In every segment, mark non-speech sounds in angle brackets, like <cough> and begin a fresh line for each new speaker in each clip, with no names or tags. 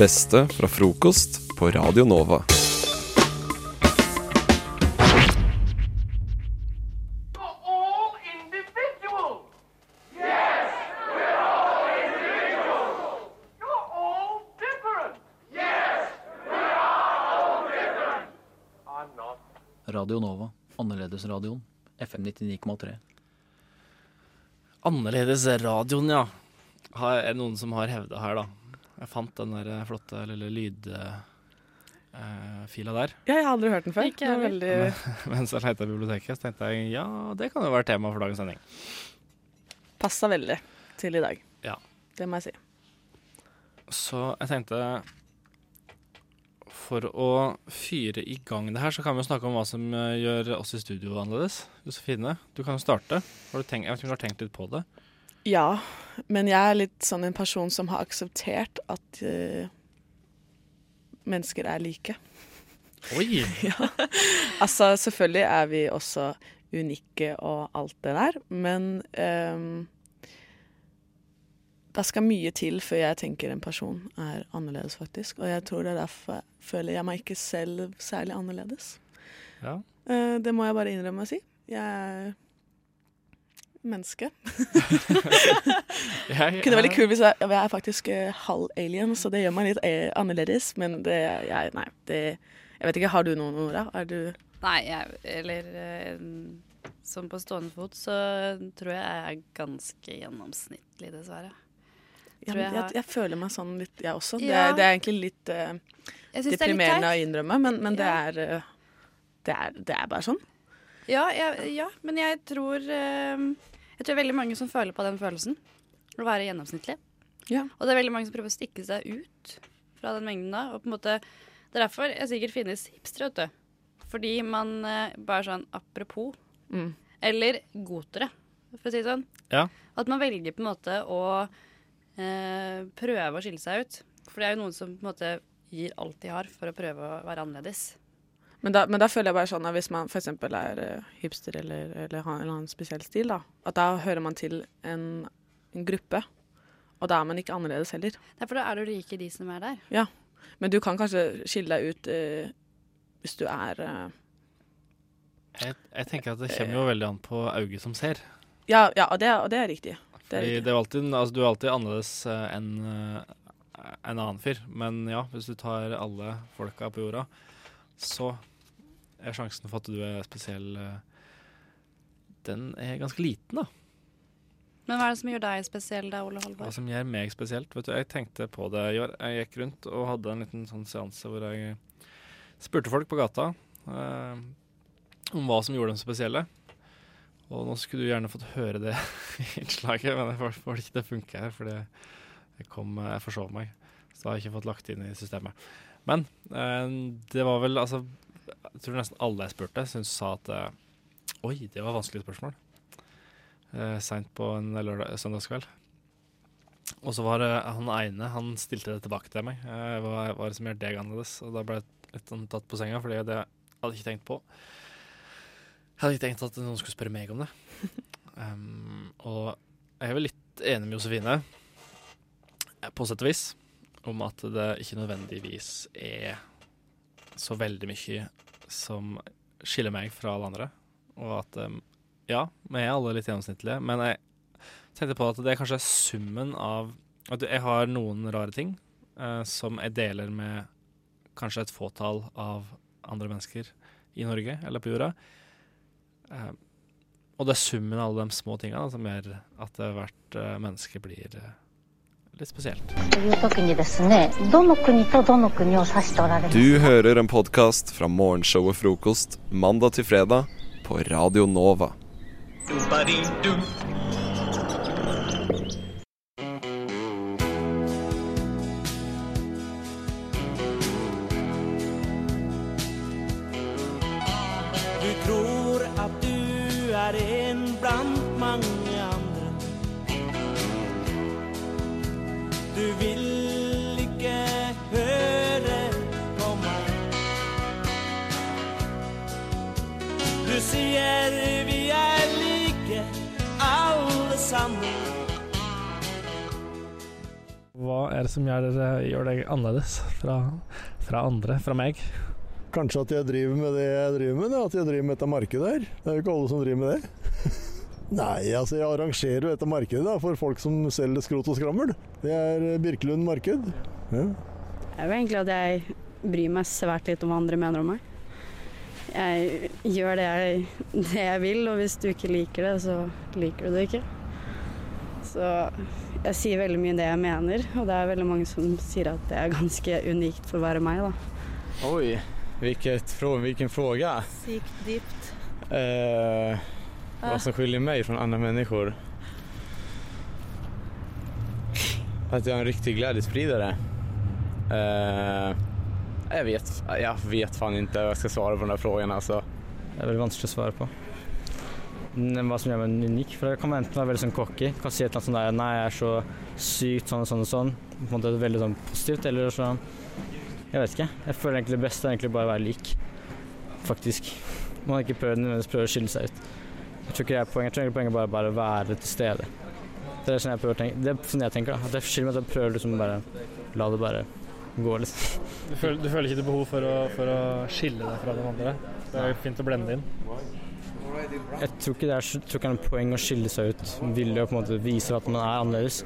beste fra frokost på Radio Nova.
all individuals. Yes, we're all individuals. You're all different. Yes, we're all different. I'm not.
Radio Nova. Annerledesradioen. FM 99,3.
Annerledesradioen, ja. Er det noen som har hevda her, da? Jeg fant den der eh, flotte lille lydfila der.
Ja, jeg har aldri hørt den før.
Ikke
Det var veldig <laughs>
Mens jeg leita i biblioteket, så tenkte jeg ja, det kan jo være tema for dagens sending.
Passa veldig til i dag.
Ja.
Det må jeg si.
Så jeg tenkte For å fyre i gang det her, så kan vi jo snakke om hva som eh, gjør oss i studio annerledes. Josefine, du kan jo starte. Har du tenkt, jeg vet ikke om du har tenkt litt på det?
Ja, men jeg er litt sånn en person som har akseptert at uh, mennesker er like.
Oi! <laughs> ja.
Altså, selvfølgelig er vi også unike og alt det der, men um, det skal mye til før jeg tenker en person er annerledes, faktisk. Og jeg tror det er derfor føler jeg meg ikke selv særlig annerledes.
Ja.
Uh, det må jeg bare innrømme å si. Jeg er menneske. <laughs>
Jeg,
Kunne veldig kul hvis jeg, jeg er faktisk eh, halv alien, så det gjør meg litt eh, annerledes. Men det jeg, Nei, det Jeg vet ikke, har du noen, Nora? Er du
Nei, jeg, eller Som på stående fot så tror jeg jeg er ganske gjennomsnittlig, dessverre.
ja, men
jeg
jeg,
har-
jeg føler meg sånn litt, jeg også. Det, er, det er egentlig litt
uh, er litt
deprimerende å innrømme, men, men det,
Ja.
er, uh, det, er, det er bare sånn.
Ja, jeg, ja, men jeg tror Jeg tror veldig mange som føler på den følelsen. Å være gjennomsnittlig.
Ja.
Og det er veldig mange som prøver å stikke seg ut fra den mengden da. Og på en måte, det er derfor jeg sikkert finnes hipstere, vet du. Fordi man eh, bare sånn apropos.
Mm.
Eller gotere, for å si det sånn.
Ja.
At man velger på en måte å eh, prøve å skille seg ut. For det er jo noen som på en måte gir alt de har for å prøve å være annerledes.
Men da, men da føler jeg bare sånn at hvis man f.eks. er eh, hipster eller, eller har en eller annen spesiell stil, da, at da hører man til en, en gruppe. Og da er man ikke annerledes heller.
Derfor da er du rik i de som er der. Ja.
Men du kan kanskje skille deg ut eh, hvis du er eh,
Jeg, jeg tenker at det kommer jo veldig an på øyet som ser.
Ja, ja og, det, og det er riktig. Det er riktig.
det er alltid, altså, du er alltid annerledes eh, enn eh, en annen fyr. Men ja, hvis du tar alle folka på jorda, så er sjansen for at du er spesiell eh, Den er ganske liten, da.
Men hva er det som gjør deg spesiell da, Ole
Hva som gjør meg spesielt. Vet du, Jeg tenkte på det i år. Jeg gikk rundt og hadde en liten sånn seanse hvor jeg spurte folk på gata eh, om hva som gjorde dem spesielle. Og nå skulle du gjerne fått høre det <laughs> innslaget, men jeg får, ikke det funke her, fordi jeg, kom, jeg forsov meg. Så da har jeg ikke fått lagt inn i systemet. Men eh, det var vel altså Jeg tror nesten alle jeg spurte, syntes sa at eh, Oi, det var vanskelige spørsmål. Eh, Seint på en lørdag, søndagskveld. Og så var det han ene, han stilte det tilbake til meg. Eh, hva er det som gjør deg annerledes? Og da ble jeg litt sånn tatt på senga, fordi det hadde jeg ikke tenkt på. Jeg hadde ikke tenkt at noen skulle spørre meg om det. Um, <laughs> og jeg er vel litt enig med Josefine, eh, på sett og vis, om at det ikke nødvendigvis er så veldig mye som skiller meg fra alle andre. Og at ja, vi er alle litt gjennomsnittlige, men jeg tenkte på at det kanskje er summen av at jeg har noen rare ting eh, som jeg deler med kanskje et fåtall av andre mennesker i Norge eller på jorda. Eh, og det er summen av alle de små tingene som gjør at hvert eh, menneske blir eh, litt spesielt.
Du hører en podkast fra Morgenshow og Frokost mandag til fredag på Radio Nova.
Du tror at du er en blant mange Du vil ikke høre på meg. Du sier vi er like, alle sammen.
hva er det som gjør, dere- gjør deg annerledes fra, fra andre, fra meg?
Kanskje at jeg driver med det jeg driver med, at jeg driver med dette markedet her. Det er jo ikke alle som driver med det. Nei, altså jeg arrangerer jo dette markedet da, for folk som selger skrot og skrammel. Det er eh, Birkelund marked. Ja.
Det er jo egentlig at jeg bryr meg svært litt om hva andre mener om meg. Jeg gjør det jeg, det jeg vil, og hvis du ikke liker det, så liker du det ikke. Så jeg sier veldig mye det jeg mener, og det er veldig mange som sier at det er ganske unikt for å være meg, da.
Oi, hvilket, hvilken vilken fråga.
Sykt dypt.
Eh, vad som skiljer mig från andra människor? Att jag är en riktig glädjespridare. Uh, jag vet, jag vet fan inte hva jeg skal svare på denne frågan altså.
Det er veldig vanskelig å svare på. Hva som gjør meg unik? For jeg kan enten være veldig sånn cocky, kan si et eller annet sånn der Nei, jeg er så sykt sånn og sånn og sånn. På en måte veldig sånn positivt. Eller så Jeg vet ikke. Jeg føler egentlig det beste er egentlig bare å være lik. Faktisk. Man har ikke prøvd nødvendigvis prøve å skille seg ut. Jeg tror ikke det er poenget. Jeg tror poenget bare, bare å være til stede. Det er sånn jeg prøver å tenke. Det er sånn jeg tenker, da. At jeg skiller meg at jeg prøver liksom bare La det bare gå, liksom.
Du føler, du føler ikke behov for å, for å skille deg fra de andre? Det er fint å blende inn.
Jeg tror ikke det er, tror ikke det er noe poeng å skille seg ut. Ville på en måte vise at man er annerledes.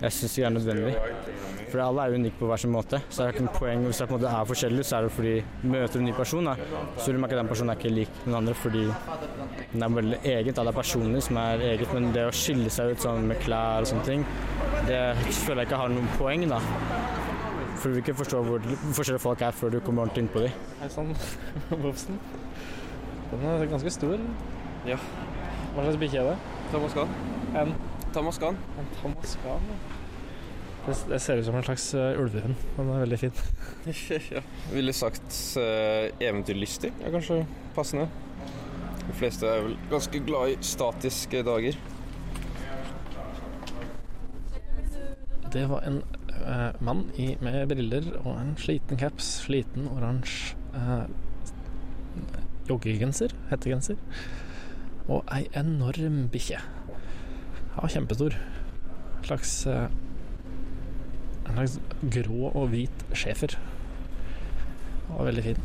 Jeg syns ikke det er nødvendig. For alle er unike på hver sin måte. Så det er ikke noe poeng hvis det er forskjellig, så er det fordi møter en ny person, da, så vil du merke at den personen er ikke lik den andre fordi den er veldig eget. Da. Det er personlig som er eget, men det å skille seg ut sånn med klær og sånne ting, det føler jeg ikke har noen poeng, da. For du vil ikke forstå hvor forskjellige folk er før du kommer ordentlig inn på dem.
Hei sann, <laughs> Bobsen. Den er ganske stor.
Ja.
Hva slags bikkje er det?
Tamaskan.
En
Tamaskan.
En tamaskan, ja. Det, det ser ut som en slags uh, ulvehund. Den er veldig fin. <laughs>
ja. Ville sagt uh, eventyrlystig er kanskje passende. De fleste er vel ganske glad i statiske dager.
Det var en uh, mann i, med briller og en sliten caps, sliten oransje uh, joggegenser, hettegenser, og ei enorm bikkje. Ja, kjempestor. Slags eh, En slags grå og hvit schæfer. Og veldig fin.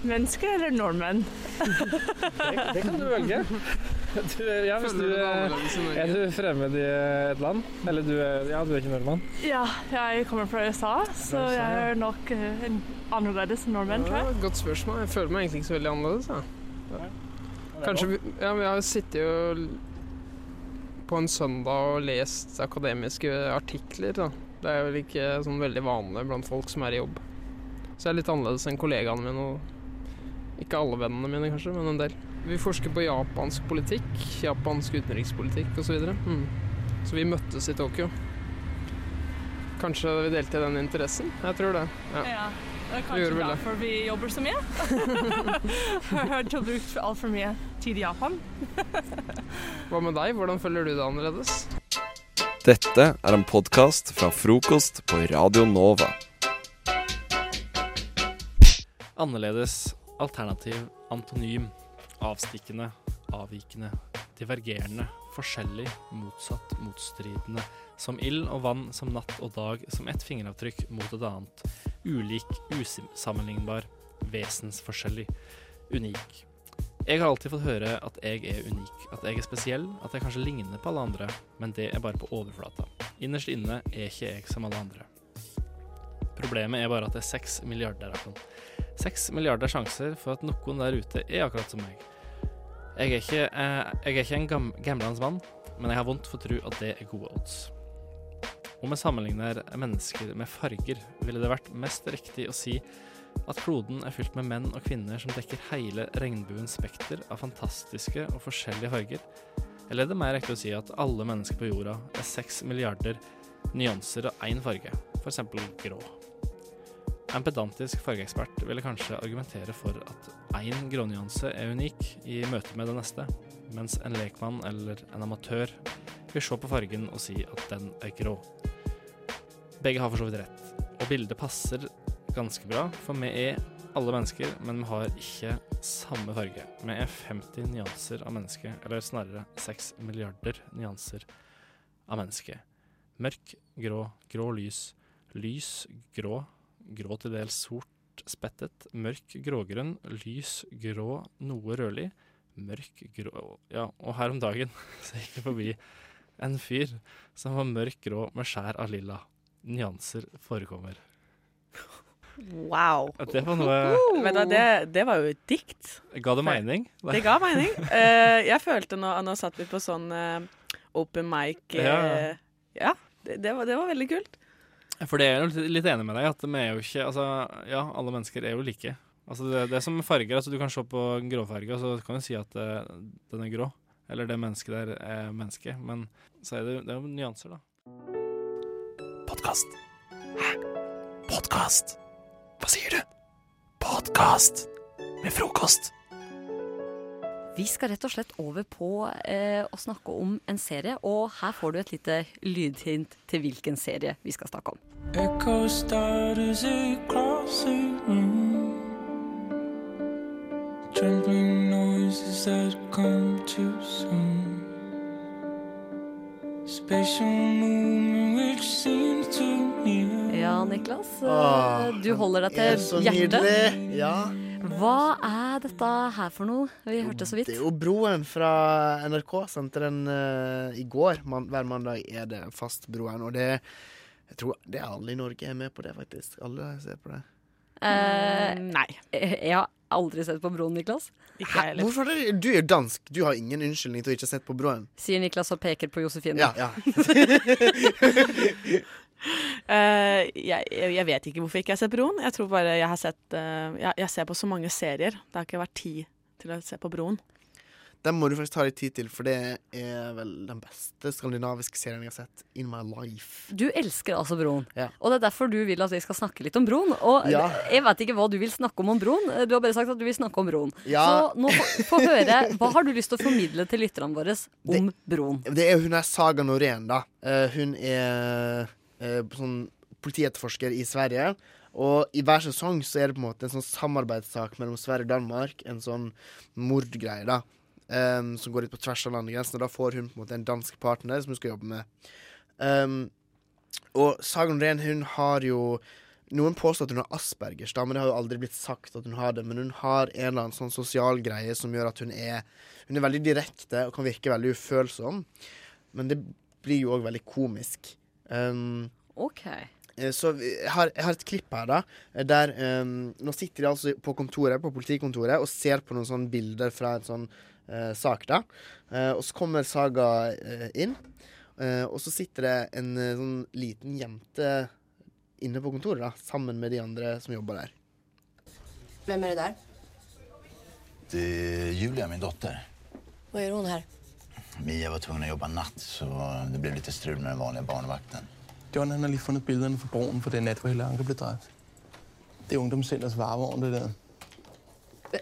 Mennesker eller nordmenn?
det, det kan du velge. Du, ja, hvis du, er du fremmed i et land? Eller du er, ja, du er ikke nordmann?
Ja, jeg kommer fra USA, så jeg er nok eh, en annerledes enn nordmenn, tror jeg.
Godt spørsmål. Jeg føler meg egentlig ikke så veldig annerledes. Da. Kanskje vi, ja, men Jeg har sittet jo på en søndag og lest akademiske artikler. Da. Det er vel ikke sånn veldig vanlig blant folk som er i jobb. Så jeg er litt annerledes enn kollegaene mine. Og ikke alle vennene mine, kanskje, men en del. Vi forsker på japansk politikk, japansk utenrikspolitikk osv. Så, videre. mm. så vi møttes i Tokyo. Kanskje vi delte den interessen? Jeg tror det. Ja.
Ja, det er kanskje
det.
derfor vi jobber så mye. <laughs> Jeg har ikke brukt altfor mye tid i Japan.
Hva med deg? Hvordan føler du det annerledes?
Dette er en podkast fra frokost på Radio Nova.
Annerledes, alternativ, antonym, avstikkende, avvikende, divergerende, forskjellig, motsatt, motstridende, som ild og vann, som natt og dag, som ett fingeravtrykk mot et annet, ulik, usammenlignbar, vesensforskjellig, unik. Jeg har alltid fått høre at jeg er unik, at jeg er spesiell, at jeg kanskje ligner på alle andre, men det er bare på overflata. Innerst inne er ikke jeg som alle andre. Problemet er bare at det er seks milliarder av dem. Seks milliarder sjanser for at noen der ute er akkurat som meg. Jeg er ikke, eh, jeg er ikke en gam gamlende mann, men jeg har vondt for å tro at det er gode odds. Om jeg sammenligner mennesker med farger, ville det vært mest riktig å si at kloden er fylt med menn og kvinner som dekker hele regnbuens spekter av fantastiske og forskjellige farger? Eller er det mer riktig å si at alle mennesker på jorda er seks milliarder nyanser av én farge, f.eks. grå? En pedantisk fargeekspert ville kanskje argumentere for at én grånyanse er unik i møte med det neste, mens en lekmann eller en amatør vil se på fargen og si at den er grå. Begge har for så vidt rett, og bildet passer ganske bra, for vi er alle mennesker, men vi har ikke samme farge. Vi er 50 nyanser av menneske, eller snarere 6 milliarder nyanser av menneske. Mørk, grå, grå lys. Lys, grå, grå til dels sort spettet. Mørk, grågrønn, lys, grå, noe rødlig. Mørk, grå Ja, og her om dagen <laughs> så gikk jeg forbi en fyr som var mørk grå med skjær av lilla. Nyanser forekommer.
Wow.
Det var noe
hva, det, det var jo et dikt.
Ga det mening?
Det ga mening. Uh, <laughs> jeg følte nå, nå satt vi på sånn uh, open mic eh,
Ja.
ja det, det, var, det var veldig kult.
For det er jo litt- enig med deg at vi er jo ikke Altså, ja, alle mennesker er jo like. Altså, det, det er som farger. Altså, du kan se på og så kan du si at eh, den er grå. Eller det mennesket der er menneske. Men så er det, det er jo nyanser, da.
Podkast. Hæ? Podkast? Hva sier du? Podkast med frokost.
Vi skal rett og slett over på eh, å snakke om en serie, og her får du et lite lydhint til hvilken serie vi skal snakke om.
Echo starters across the room. Trembling noises that come too soon. Spatial movement which seems too near.
Ja, Niklas. eh,
Åh,
du holder deg
er
til
så
hjertet.
Ja.
Hva er dette her for noe? Vi hørte så vidt.
Det er jo Broen fra NRK. Sendte den eh, i går. Man, hver mandag er det fast Broen. Og det jeg tror det er alle i Norge er med på det, faktisk. Alle ser på det.
Eh,
nei.
Jeg har aldri sett på Broen, Niklas.
Hæ? Hvorfor er det? Du er dansk. Du har ingen unnskyldning til å ikke ha sett på Broen.
Sier Niklas og peker på Josefine.
Ja, ja. <laughs> <laughs> <laughs>
Eh, jeg, jeg vet ikke hvorfor ikke jeg har sett Broen. Jeg tror bare jeg har sett uh, jeg, jeg ser på så mange serier. Det har ikke vært tid til å se på Broen.
Den må du faktisk ta litt tid til, for det er vel den beste skandinaviske serien jeg har sett in my life.
Du elsker altså Broen,
Ja.
og det er derfor du vil at vi skal snakke litt om Broen. Og
Ja.
jeg vet ikke hva du vil snakke om om Broen. Du har bare sagt at du vil snakke om Broen.
Ja.
Så nå få, få høre. Hva har du lyst til å formidle til lytterne våre om Broen?
Det er jo hun der Saga Norén, da. Uh, hun er eh, sånn politietterforsker i Sverige. Og i hver sesong så er det på en måte en sånn samarbeidssak mellom Sverige og Danmark. En sånn mordgreie, da. Um, som går litt på tvers av landegrensene. Da får hun på en måte en dansk partner som hun skal jobbe med. Um, og Sagan Ren, hun har jo Noen påstår at hun har Aspergers, da, men det har jo aldri blitt sagt at hun har det. Men hun har en eller annen sånn sosial greie som gjør at hun er Hun er veldig direkte og kan virke veldig ufølsom. Men det blir jo òg veldig komisk. Um,
OK.
eh, så vi- jeg har, jeg har et klipp her, da. eh, Der um, Nå sitter de altså på kontoret, på politikontoret og ser på noen sånne bilder fra en sånn uh, sak, da. Uh, og så kommer Saga uh, inn, eh, og så sitter det en sånn liten jente inne på kontoret, da, sammen med de andre som jobber der.
Hvem er det der?
Det er Julia, min dotter.
Hva gjør hun här?
Mia var tvungen att jobba natt så det blev lite strul med den vanliga barnvakten.
John han har lige fundet billederne fra broen for den nat, hvor Helle Anker blev dræbt. Det er ungdomscenters varevogn, det der.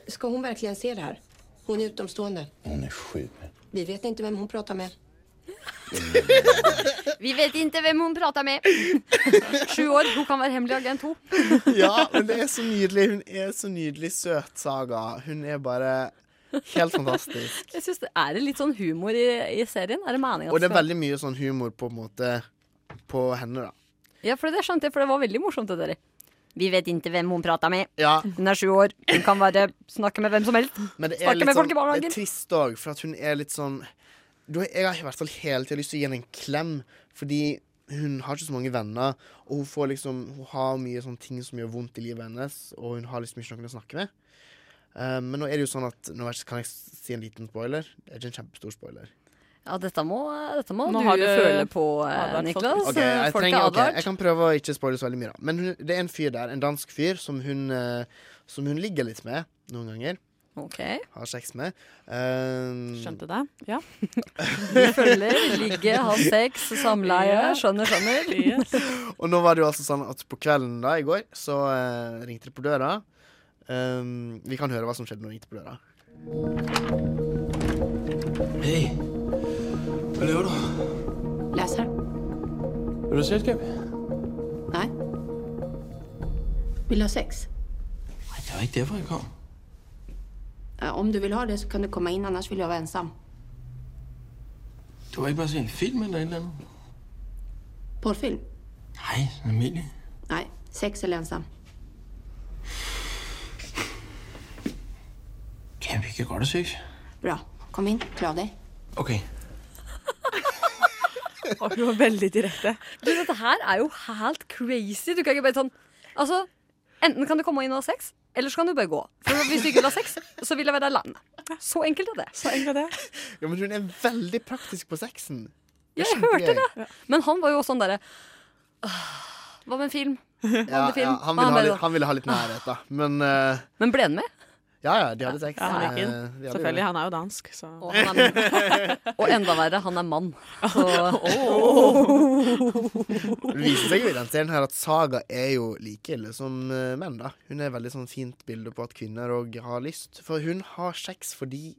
Ska hon verkligen se det här? Hon är utomstående.
Hon är sju.
Vi vet inte vem hon pratar med.
Vi vet ikke hvem hun prater med. <laughs> <laughs> Sju år, hun kan være hemmelig agent 2. <laughs>
Ja, men det er så nydelig. Hun er så nydelig søt, Saga. Hun er bare helt fantastisk.
Jeg synes det Er det litt sånn humor i, i serien? Er det meningen
Og det er veldig mye sånn humor på, en måte, på henne, da.
Ja, for det skjønte jeg, for det var veldig morsomt det der. Vi vet ikke hvem hun prater med.
Ja.
Hun er sju år. Hun kan bare snakke med hvem som helst.
Men det er
Snakke
litt sånn, det er trist òg, for hun er litt sånn du, Jeg har i hvert fall hele tida lyst til å gi henne en klem, fordi hun har ikke så mange venner. Og hun får liksom Hun har mye sånne ting som gjør vondt i livet hennes, og hun har liksom ikke noen å snakke med. Eh, men nå er det jo sånn at Nå kan jeg si en liten spoiler. Det er ikke en kjempestor spoiler.
Ja, dette må, dette må
Nå
du
har du
føle på, eh. Niklas.
Okay, jeg,
er
trenger,
okay,
jeg kan prøve å ikke spoile så veldig mye, da. Men hun, det er en fyr der, en dansk fyr, som hun, eh, som hun ligger litt med noen ganger.
Okay.
Har sex med. Um,
Skjønte det? Ja. <laughs>
Vi følger, ligge, ha sex, samleie.
Skjønner,
Skjønner, skjønner.
Og nå var det jo altså sånn at på kvelden da, i går, så uh, ringte det på døra. Um, vi kan høre hva som skjedde når det gikk på døra.
Hei. Hva gjør du?
Leser.
Vil du ha selskap?
Nei. Vil du ha sex?
Nei, det var ikke derfor, jeg kom.
Om du vil ha det så kan du komme inn. annars vil jeg være ensam.
Du var ikke bare se en film eller andet?
Porrfilm?
Nei, Emilie.
Nei. sex eller ensam?
Ja, vil ikke godt have syk.
Bra. Kom inn. Kle av deg.
OK. <laughs>
Og hun var veldig direkte.
Du, dette her er jo helt crazy. Du kan ikke bare sånn Altså, enten kan du komme inn og ha sex, eller så kan du bare gå. For hvis du ikke vil ha sex, så vil jeg være alene. Så enkelt er det.
Så enkelt er det.
Ja, men hun er veldig praktisk på sexen.
Ja, jeg hørte
jeg.
det. Men han var jo sånn derre Hva med en film?
Ja,
film.
ja, han, ville ha litt, han ville ha litt nærhet, da. Men uh,
Men ble han med?
Ja, ja, de hadde sex.
Ja, han gikk inn.
Eh, hadde
Selvfølgelig, han er jo dansk, så
Og, han er, <laughs> og enda verre, han er mann. Så
Det viser seg jo i den serien her at Saga er jo like ille som eh, menn, da. Hun er veldig sånn fint bilde på at kvinner òg har lyst. For hun har sex fordi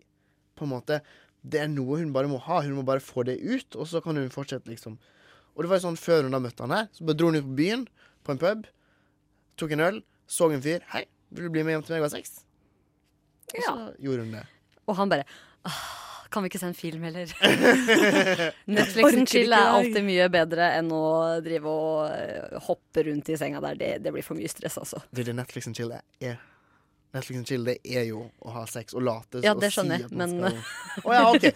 på en måte det er noe hun bare må ha. Hun må bare få det ut, og så kan hun fortsette, liksom. Og det var jo sånn før hun da møtte han her, så bare dro hun ut på byen, på en pub, tok en øl, så en fyr. 'Hei, vil du bli med hjem til meg og ha sex?' Og så gjorde hun det.
Og han bare Kan vi ikke se en film, heller? <laughs>
Orker
Netflix and
ikke
chill er alltid mye bedre enn å drive og eh, hoppe rundt i senga der. Det, det blir for mye stress, altså.
Det er det Netflix chill er. Netflix and chill det er jo å ha sex og late
Ja, det skjønner jeg,
si
men
skal oh, ja, <laughs> OK.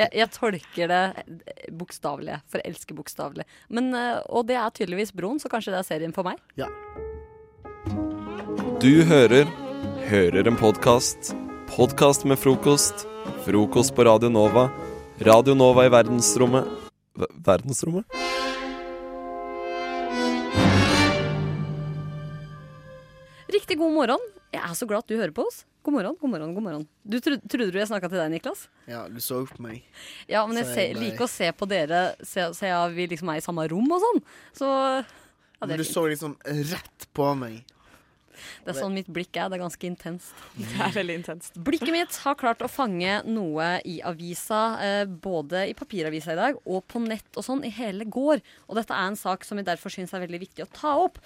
jeg, jeg tolker det bokstavelig, for jeg elsker bokstavelig. Men, eh, og det er tydeligvis Broen, så kanskje det er serien for meg.
Ja.
Du hører Hører en podkast. Podkast med frokost. Frokost på Radio Nova. Radio Nova i verdensrommet Ver- Verdensrommet?
Riktig god morgen. Jeg er så glad at du hører på oss. God morgen, god morgen, god morgen. Du tro trodde du jeg snakka til deg, Niklas?
Ja, du så på meg.
Ja, men jeg
jeg
liker å se på dere, se, se at vi liksom er i samme rom og sånn. Så ja, det
Men
er
du
fint.
så liksom rett på meg.
Det er sånn mitt blikk er. Det er ganske intenst. <laughs>
Det er veldig intenst.
Blikket mitt har klart å fange noe i avisa, eh, både i papiravisa i dag og på nett og sånn, i hele går. Og dette er en sak som jeg derfor syns er veldig viktig å ta opp.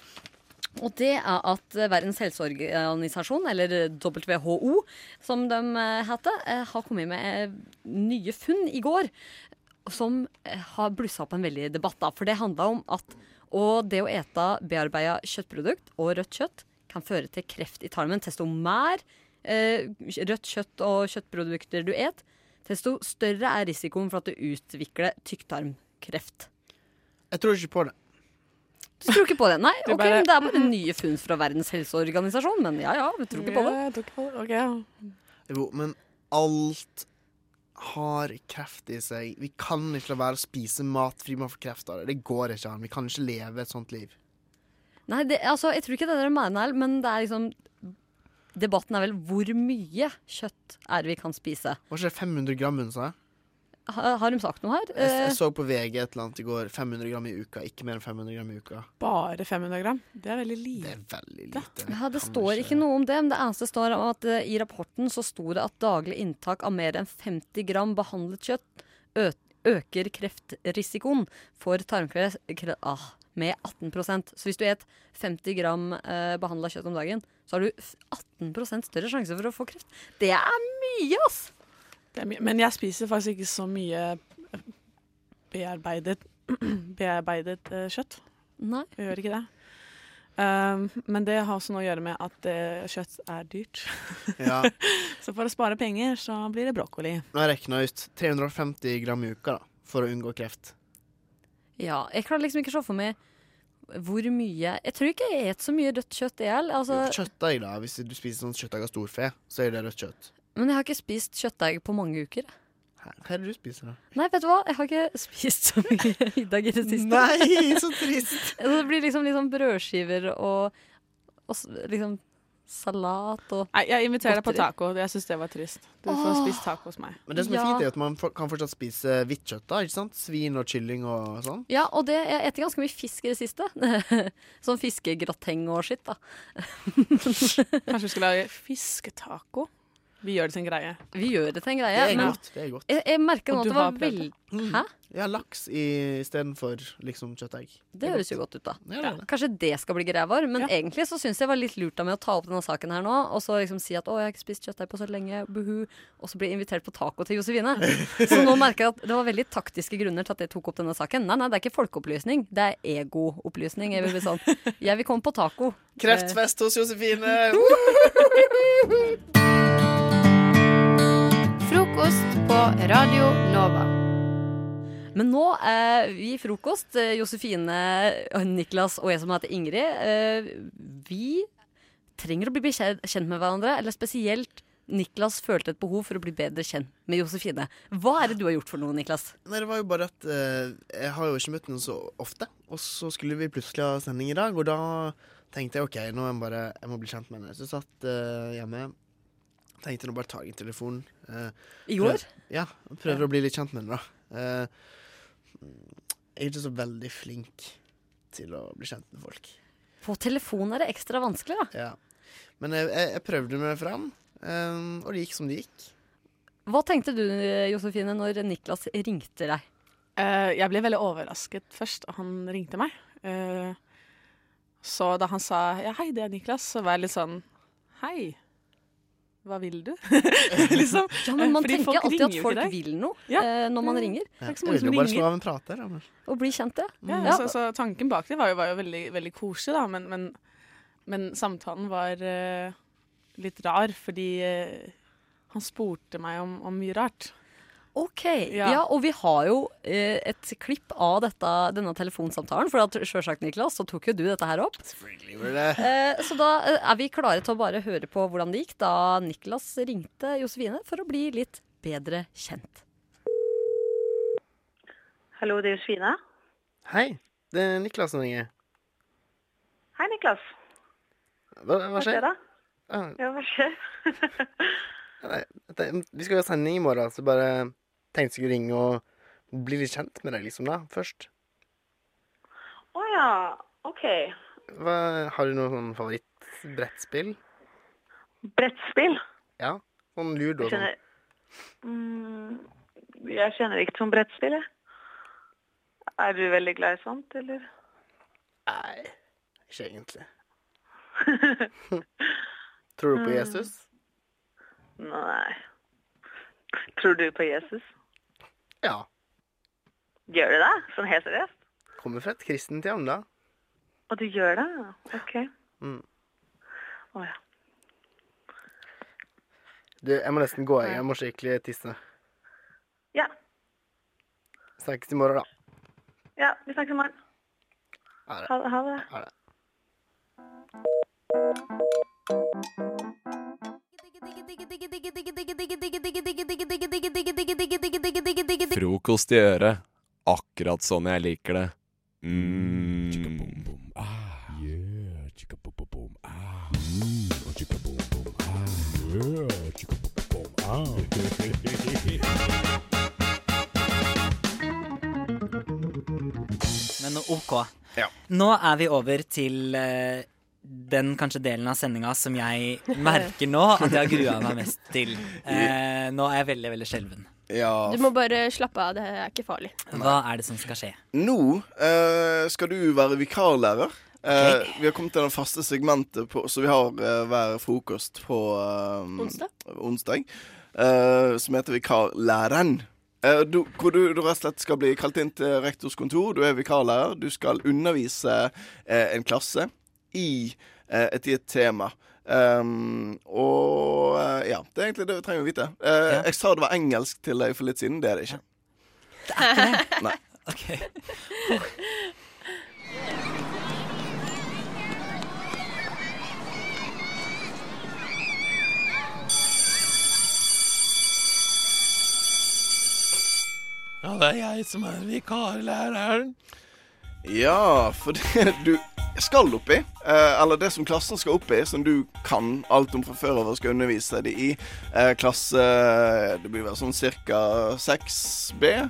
Og det er at eh, Verdens helseorganisasjon, eller WHO som de eh, heter, eh, har kommet med eh, nye funn i går som eh, har blussa opp en veldig debatt. da. For det handla om at og det å ete bearbeida kjøttprodukt og rødt kjøtt kan føre til kreft i tarmen. Desto mer eh, rødt kjøtt og kjøttprodukter du et, desto større er risikoen for at du utvikler tykktarmkreft.
Jeg tror ikke på det.
Du tror ikke på det? Nei, <laughs>
Det er
ok,
bare-
men det er bare nye funn fra Verdens helseorganisasjon. Men ja ja, vi tror ikke på det.
Ja, jeg tror ikke på det. Okay.
Jo, men alt har kreft i seg. Vi kan ikke la være å spise mat fri man får kreft av det. Det går ikke an. Vi kan ikke leve et sånt liv.
Nei, det, altså, jeg tror ikke det er det dere mener, men det er liksom Debatten er vel hvor mye kjøtt er det vi kan spise.
Hva skjer det 500 gram hun sa?
Ha, har de sagt noe her?
Jeg, jeg
Eh,
så på VG et eller annet i går. 500 gram i uka. Ikke mer enn 500 gram i uka.
Bare 500 gram? Det er veldig lite.
Det er veldig lite.
Ja, Det står ikke noe om det, men det eneste står om at uh, i rapporten så sto det at daglig inntak av mer enn 50 gram behandlet kjøtt øker kreftrisikoen for tarmkreft kre- ah, med 18% Så hvis du et 50 gram eh, behandla kjøtt om dagen, så har du 18% større sjanse for å få kreft. Det er mye, ass!
Det er mye. Men jeg spiser faktisk ikke så mye eh, bearbeidet, <clears throat> bearbeidet eh, kjøtt.
Nei.
Jeg gjør ikke det. Um, men det har også noe å gjøre med at uh, kjøtt er dyrt. <laughs>
Ja.
så for å spare penger, så blir det brokkoli.
Nå har jeg regna ut 350 gram i uka da, for å unngå kreft.
Ja, jeg klarer liksom ikke å se for meg hvor mye Jeg tror ikke jeg spiser så mye rødt kjøtt, jeg. Altså,
Kjøttdeig, da. Hvis du spiser sånn kjøttdeig av storfe, så er det rødt kjøtt.
men jeg har ikke spist kjøttdeig på mange uker.
Hva er det du spiser, da?
Nei, vet du hva? Jeg har ikke <laughs> spist så mye middag i det siste.
Nei, så trist! <laughs>
det blir liksom, liksom brødskiver og, og liksom salat og
Nei, jeg inviterer deg på taco. Jeg syns det var trist. Du får
Åh.
spise taco hos meg.
Men det som er
Ja.
fint, er at man for- kan fortsatt spise hvitt kjøtt. da, ikke sant? Svin og kylling og sånn.
Ja, og det, jeg eter ganske mye fisk i det siste. <laughs> sånn fiskegrateng og skitt, da. <laughs>
Kanskje vi skal lage fisketaco? Vi gjør det til en greie.
Vi gjør det til en greie.
Det er godt. Det er godt.
Jeg, jeg merker nå at det var veldig
det?
Hæ?
Ja, laks istedenfor liksom kjøttegg.
Det høres jo godt ut, da.
Ja, det det.
Kanskje det skal bli greia vår. Men egentlig så syns jeg var litt lurt av meg å ta opp denne saken her nå, og så liksom si at 'å, jeg har ikke spist kjøttdeig på så lenge', buhu, og så bli invitert på taco til Josefine. <laughs> Så nå merker jeg at det var veldig taktiske grunner til at jeg tok opp denne saken. Nei, nei, det er ikke folkeopplysning, det er egoopplysning. Jeg vil bli sånn Jeg vil komme på taco.
Kreftfest hos Josefine! <laughs>
Frokost på Radio Nova.
Men nå er vi i frokost, eh, Josefine, Niklas og jeg som heter Ingrid, eh, vi trenger å bli kjent med hverandre. Eller spesielt Niklas følte et behov for å bli bedre kjent med Josefine. Hva er det du har gjort for noe, Niklas?
Nei, det var jo bare at eh, jeg har jo ikke møtt henne så ofte. Og så skulle vi plutselig ha sending i dag, og da tenkte jeg OK, nå må jeg bare jeg må bli kjent med henne. Så jeg satt eh, hjemme. Tenkte nå bare ta en telefon. eh,
I går?
prøv- Ja. Prøver å bli litt kjent med henne, da. Eh, jeg er ikke så veldig flink til å bli kjent med folk.
På telefon er det ekstra vanskelig, da.
Ja. Men jeg, jeg, jeg prøvde meg fram, eh, og det gikk som det gikk.
Hva tenkte du, Josefine, når Niklas ringte deg?
Uh, jeg ble veldig overrasket først, og han ringte meg. Uh, så da han sa ja, hei, det er Niklas, så var jeg litt sånn hei. Hva vil du? <laughs> <laughs> liksom.
Ja, men man
Fordi
tenker alltid at folk vil noe
Ja.
eh, når man ringer.
Det er
Jeg vil jo bare slå av en prater. da,
Og bli kjent, ja.
Ja,
Ja.
Så, så tanken bak det var jo, var jo veldig, veldig koselig, da. Men, men, men samtalen var uh, litt rar, fordi uh, han spurte meg om, om mye rart.
OK. Ja.
Ja.
og vi har jo eh, et klipp av dette, denne telefonsamtalen. For at selvsagt, Niklas, så tok jo du dette her opp. Eh, så da eh, er vi klare til å bare høre på hvordan det gikk da Niklas ringte Josefine for å bli litt bedre kjent.
Hallo, det er Josefine.
Hei, det er Niklas som ringer.
Hei, Niklas.
Hva, hva skjer?
da?
Ah,
Ja, hva skjer? <laughs>
nei, vi skal jo ha sending i morgen, så bare tenkte jeg skulle ringe og bli litt kjent med deg liksom da, først.
Å ja, OK.
Hva, har du noe sånn favorittbrettspill?
Brettspill?
Ja, sånn ludo og sånn.
mm, Jeg kjenner ikke som brettspill, jeg. Er du veldig glad i sånt, eller?
Nei, ikke egentlig. <laughs> Tror du på
Mm.
Jesus?
Nei. Tror du på Jesus?
Ja.
Gjør du det? Sånn helt seriøst?
Kommer fra et kristent hjem, da.
Og du gjør det? OK.
Mm.
Å ja.
Du, jeg må nesten gå, igjen Jeg må skikkelig tisse.
Ja.
Snakkes i morgen, da.
Ja, vi snakkes i morgen.
Ha det.
Ha det. Ha det.
Ha det.
Frokost i øret. Akkurat sånn jeg liker det. Mm.
Men OK. Nå er vi over til uh, den kanskje delen av sendinga som jeg merker nå at jeg har grua meg mest til. Uh, <laughs> nå er jeg veldig, veldig skjelven.
Du må bare slappe av, det er ikke farlig.
Hva er det som skal skje?
Nå eh, skal du være vikarlærer. Eh, Vi har kommet til det faste segmentet på, så vi har eh, hver frokost på eh,
Onsdag?
onsdag eh, som heter Vikarlæreren. Eh, du, hvor du, du rett og slett skal bli kalt inn til rektors kontor. Du er vikarlærer. Du skal undervise eh, en klasse i et gitt tema. Um, og eh, ja, det er egentlig det vi trenger å vite. Eh, Jeg sa det var engelsk til deg for litt siden. Det er det ikke.
Det er ikke det?
Nei. <laughs>
OK.
Ja, det er jeg som er vikarlæreren. Ja, for det du skal oppi, i, eller det som klassen skal oppi, som du kan alt om fra før av og skal undervise de i, eh, klasse Det blir vel sånn ca. 6B,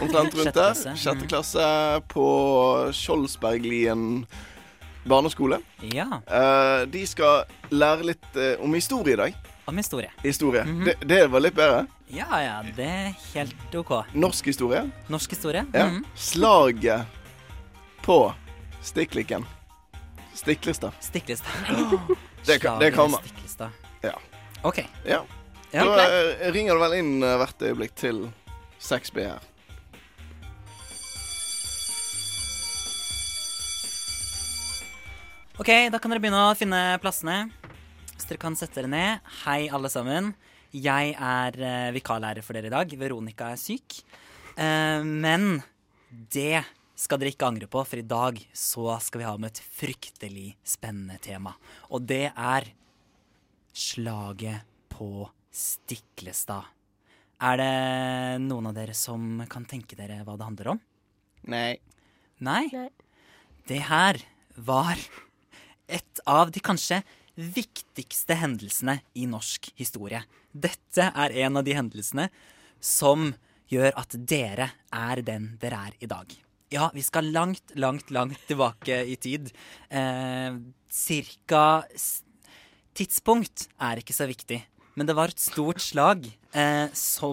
omtrent rundt der. Sjette klasse på Skjoldsberglien barneskole.
Ja.
Eh, de skal lære litt eh, om historie i dag.
Om historie.
Historie.
Mhm.
det, det var litt bedre.
Ja, ja, det er helt OK.
Norsk historie.
Norsk historie?
Ja.
Mhm.
Slaget på Stikkliken. Stiklestad.
Stiklestad. <gasps>
Det, kan- det kommer.
Stiklestad.
Ja.
OK.
Ja.
Ja, klar.
eh, ringer du vel inn eh, hvert øyeblikk til 6B her.
OK, da kan dere begynne å finne plassene. Så dere kan sette dere ned. Hei, alle sammen. Jeg er eh, vikarlærer for dere i dag. Veronica er syk. Eh, men det skal dere ikke angre på, for i dag så skal vi ha med et fryktelig spennende tema. Og det er slaget på Stiklestad. Er det noen av dere som kan tenke dere hva det handler om?
Nei.
Nei? Det her var et av de kanskje viktigste hendelsene i norsk historie. Dette er en av de hendelsene som gjør at dere er den dere er i dag. Ja, vi skal langt, langt, langt tilbake i tid. Eh, cirka Tidspunkt er ikke så viktig, men det var et stort slag eh,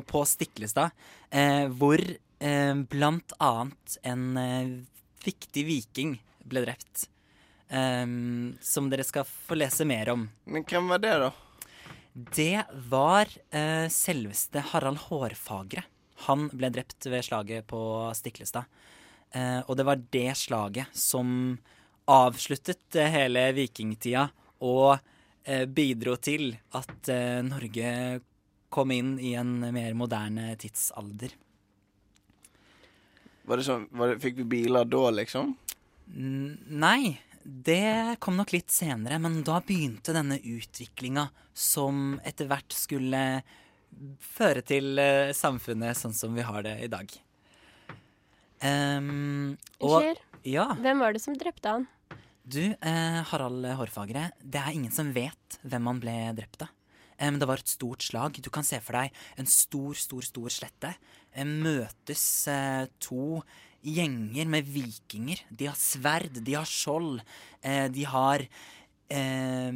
på Stiklestad, eh, hvor eh, blant annet en eh, viktig viking ble drept. Ehm, som dere skal få lese mer om.
Men hvem var det, da?
Det var eh, selveste Harald Hårfagre. Han ble drept ved slaget på Stiklestad. Eh, og det var det slaget som avsluttet eh, hele vikingtida og eh, bidro til at eh, Norge kom inn i en mer moderne tidsalder.
Var det sånn, var det, Fikk vi biler da, liksom?
N- Nei, det kom nok litt senere, men da begynte denne utviklinga som etter hvert skulle føre til eh, samfunnet sånn som vi har det i dag. Um,
Unnskyld?
Ja,
Hvem var det som drepte han?
du, eh, Harald Hårfagre, det er ingen som vet hvem han ble drept av. Eh, Men det var et stort slag. Du kan se for deg en stor, stor, stor slette. Eh, Møtes eh, to gjenger med vikinger. De har sverd, de har skjold, eh, de har eh,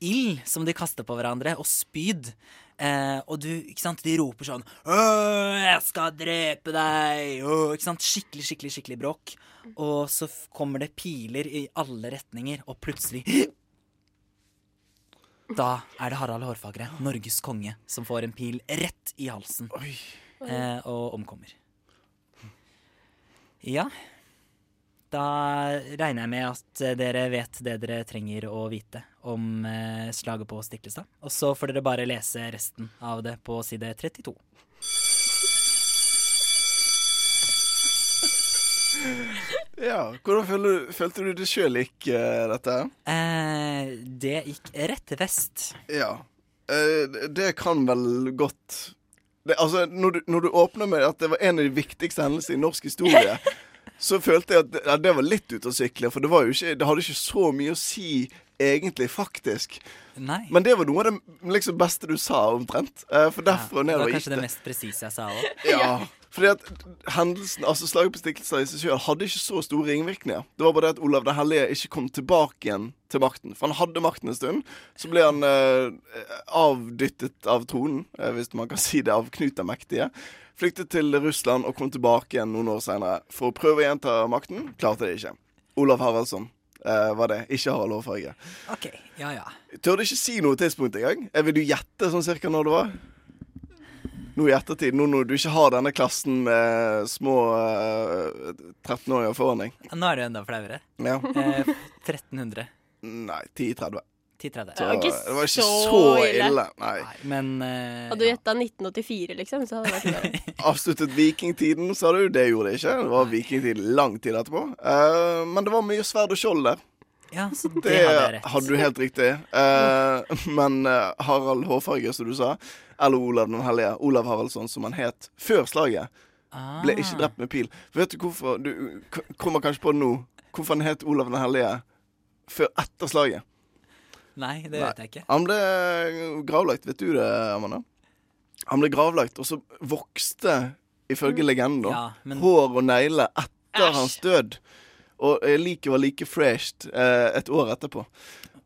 ild som de kaster på hverandre, og spyd. Eh, og du, ikke sant, de roper sånn «Åh, 'Jeg skal drepe deg!' Åh, ikke sant? Skikkelig, skikkelig, skikkelig bråk. Og så kommer det piler i alle retninger, og plutselig Da er det Harald Hårfagre, Norges konge, som får en pil rett i halsen eh, og omkommer. Ja. Da regner jeg med at dere vet det dere trenger å vite om eh, slaget på Stiklestad. Og så får dere bare lese resten av det på side 32. <laughs>
Ja, Hvordan følte, du- følte du det sjøl gikk, uh, dette?
Eh, det gikk rett vest.
Ja. Eh, det- kan vel godt det, Altså, når du, når du åpner med at det var en av de viktigste hendelsene i norsk historie, <laughs> så følte jeg at det, ja, det var litt ute å sykle. For det, var jo ikke, det hadde ikke så mye å si egentlig, faktisk.
Nei.
Men det var noe av det liksom, beste du sa, omtrent. Eh, for derfra og
det var
nedover
kanskje
gikk
det
det.
mest presise jeg sa òg. <laughs>
Ja, fordi at hendelsen, altså Slaget på Stiklestad i seg selv hadde ikke så store ringvirkninger. Det var bare det at Olav den hellige ikke kom tilbake igjen til makten. For han hadde makten en stund. Så ble han eh, avdyttet av tronen, eh, hvis man kan <laughs> si det, av Knut den mektige. Flyktet til Russland og kom tilbake igjen noen år senere for å prøve å gjenta makten. Klarte det ikke. Olav Haraldsson eh, var det, ikke har Hårfarge.
OK, ja ja.
Tør du ikke si noe tidspunkt engang? Vil du gjette sånn cirka når det var? Nå i ettertid, nå når du ikke har denne klassen med små uh, 13-åringer foran deg.
Nå er det enda flauere.
Ja.
Eh, 1300.
Nei, 10-30.
1030.
Så
Det var ikke
så, var ikke
så ille.
ille. Nei.
Men uh,
Hadde du gjetta 1984, liksom, så hadde det vært bra. <laughs>
Avsluttet vikingtiden, sa du. Det gjorde det ikke. Det var vikingtid lang tid etterpå. Uh, men det var mye sverd og skjold der.
Ja, så det,
Det
hadde jeg rett.
hadde du helt riktig. Uh, <laughs> men Harald Hårfarge, som du sa, eller Olav den hellige, Olav Haraldsson, som han het før slaget, ble ikke
Ah.
drept med pil. Vet du hvorfor? Du k- kommer kanskje på det nå. Hvorfor han het Olav den hellige før etter slaget?
Nei, det vet jeg ikke.
Han ble gravlagt, vet du det, Amanda? Han ble gravlagt, og så vokste, ifølge legenden, da,
Mm. Ja, men-
hår og negler etter hans død. Og eh, liket var like fresht eh, et år etterpå.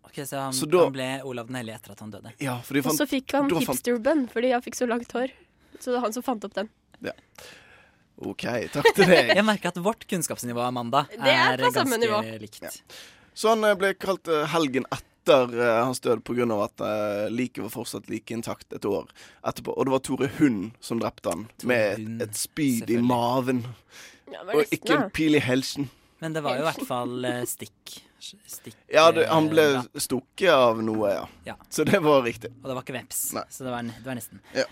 Ok, Så han,
Så da-
han ble Olav den hellige etter at han døde?
Ja, de
Og så fikk han
fant-
hipsterbun fordi han fikk så langt hår. Så det var han som fant opp den.
OK, takk til deg. <laughs>
Jeg merker at vårt kunnskapsnivå, Amanda,
Det er
ganske
nivå.
likt.
Så han eh, ble kalt eh, helgen etter eh, hans død pga. at uh, liket var fortsatt like intakt et år etterpå. Og det var Tore Hund som drepte han, med et, et spyd i maven.
Ja,
Og ikke en pil i helsen.
Men det var jo i hvert fall uh, stikk. stikk
Ja, det, han ble stukket av noe, ja.
Ja.
Så det var riktig.
Og det var ikke veps, så det var, det var nesten.
Ja.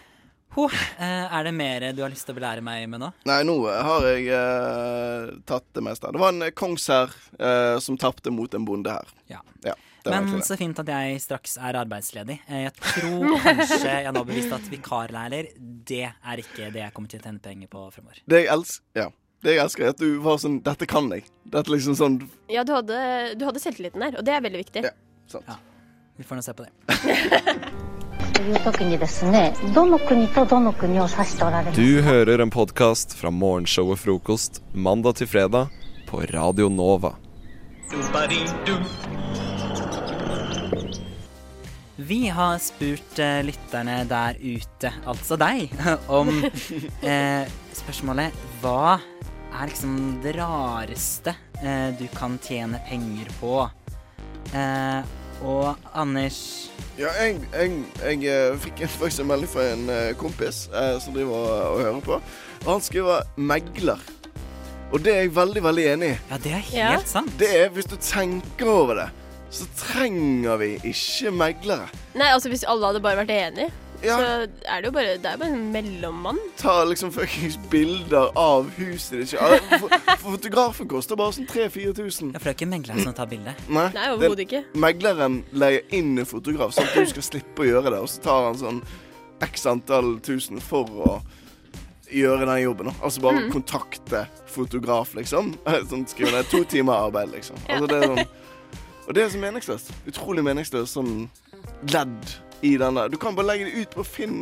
Ho, er det mer du har lyst til å belære meg med nå?
Nei, nå har jeg eh, tatt det meste. Det var en kongsherr eh, som tapte mot en bonde her.
Ja.
var
Men
egentlig det.
så fint at jeg straks er arbeidsledig. Eh, Jeg tror kanskje jeg nå har bevist at vikarlærer, det er ikke det jeg kommer til å tjene penger på fremover.
Det jeg elsker, ja. Det jeg elsker, er at du var sånn Dette kan jeg. Dette er liksom sånn
Ja, du hadde, du hadde selvtilliten der, og det er veldig viktig.
sant.
Vi får nå se på det. <laughs>
という時にですねどの国とどの国を指しておられます
Du hører en podkast fra morgenshowet Frokost mandag til fredag på Radio Nova.
vi har spurt eh, lytterne der ute, altså deg, <laughs> om eh, spørsmålet Hva er liksom det rareste eh, du kan tjene penger på? Eh, og Anders
Ja, jeg, jeg, jeg eh, fikk <laughs> faktisk en melding fra en eh, kompis som driver og, og hører på. Og han skriver 'megler'. Og det er jeg veldig, veldig enig i.
Ja, det er helt
Ja.
sant.
Det er, Hvis du tenker over det, så trenger vi ikke meglere.
Nei, altså Hvis alle hadde bare vært enige,
Ja.
så er det jo bare Det er bare en mellommann.
Ta liksom fuckings bilder av huset ditt. Fotografen koster bare sånn 3000-4000.
Ja, for det er ikke megleren som tar bildet?
Nei,
Nei, overhodet ikke.
Megleren leier inn en fotograf, sånn at du skal slippe å gjøre det. Og så tar han sånn x antall tusen for å gjøre den jobben. da. Altså bare
mm.
kontakte fotograf, liksom. <laughs> Sånn skrive ned to timer arbeid, liksom. Altså det er sånn Og det er så meningsløst. Utrolig meningsløst sånn ledd i den der. Du kan bare legge det ut på Finn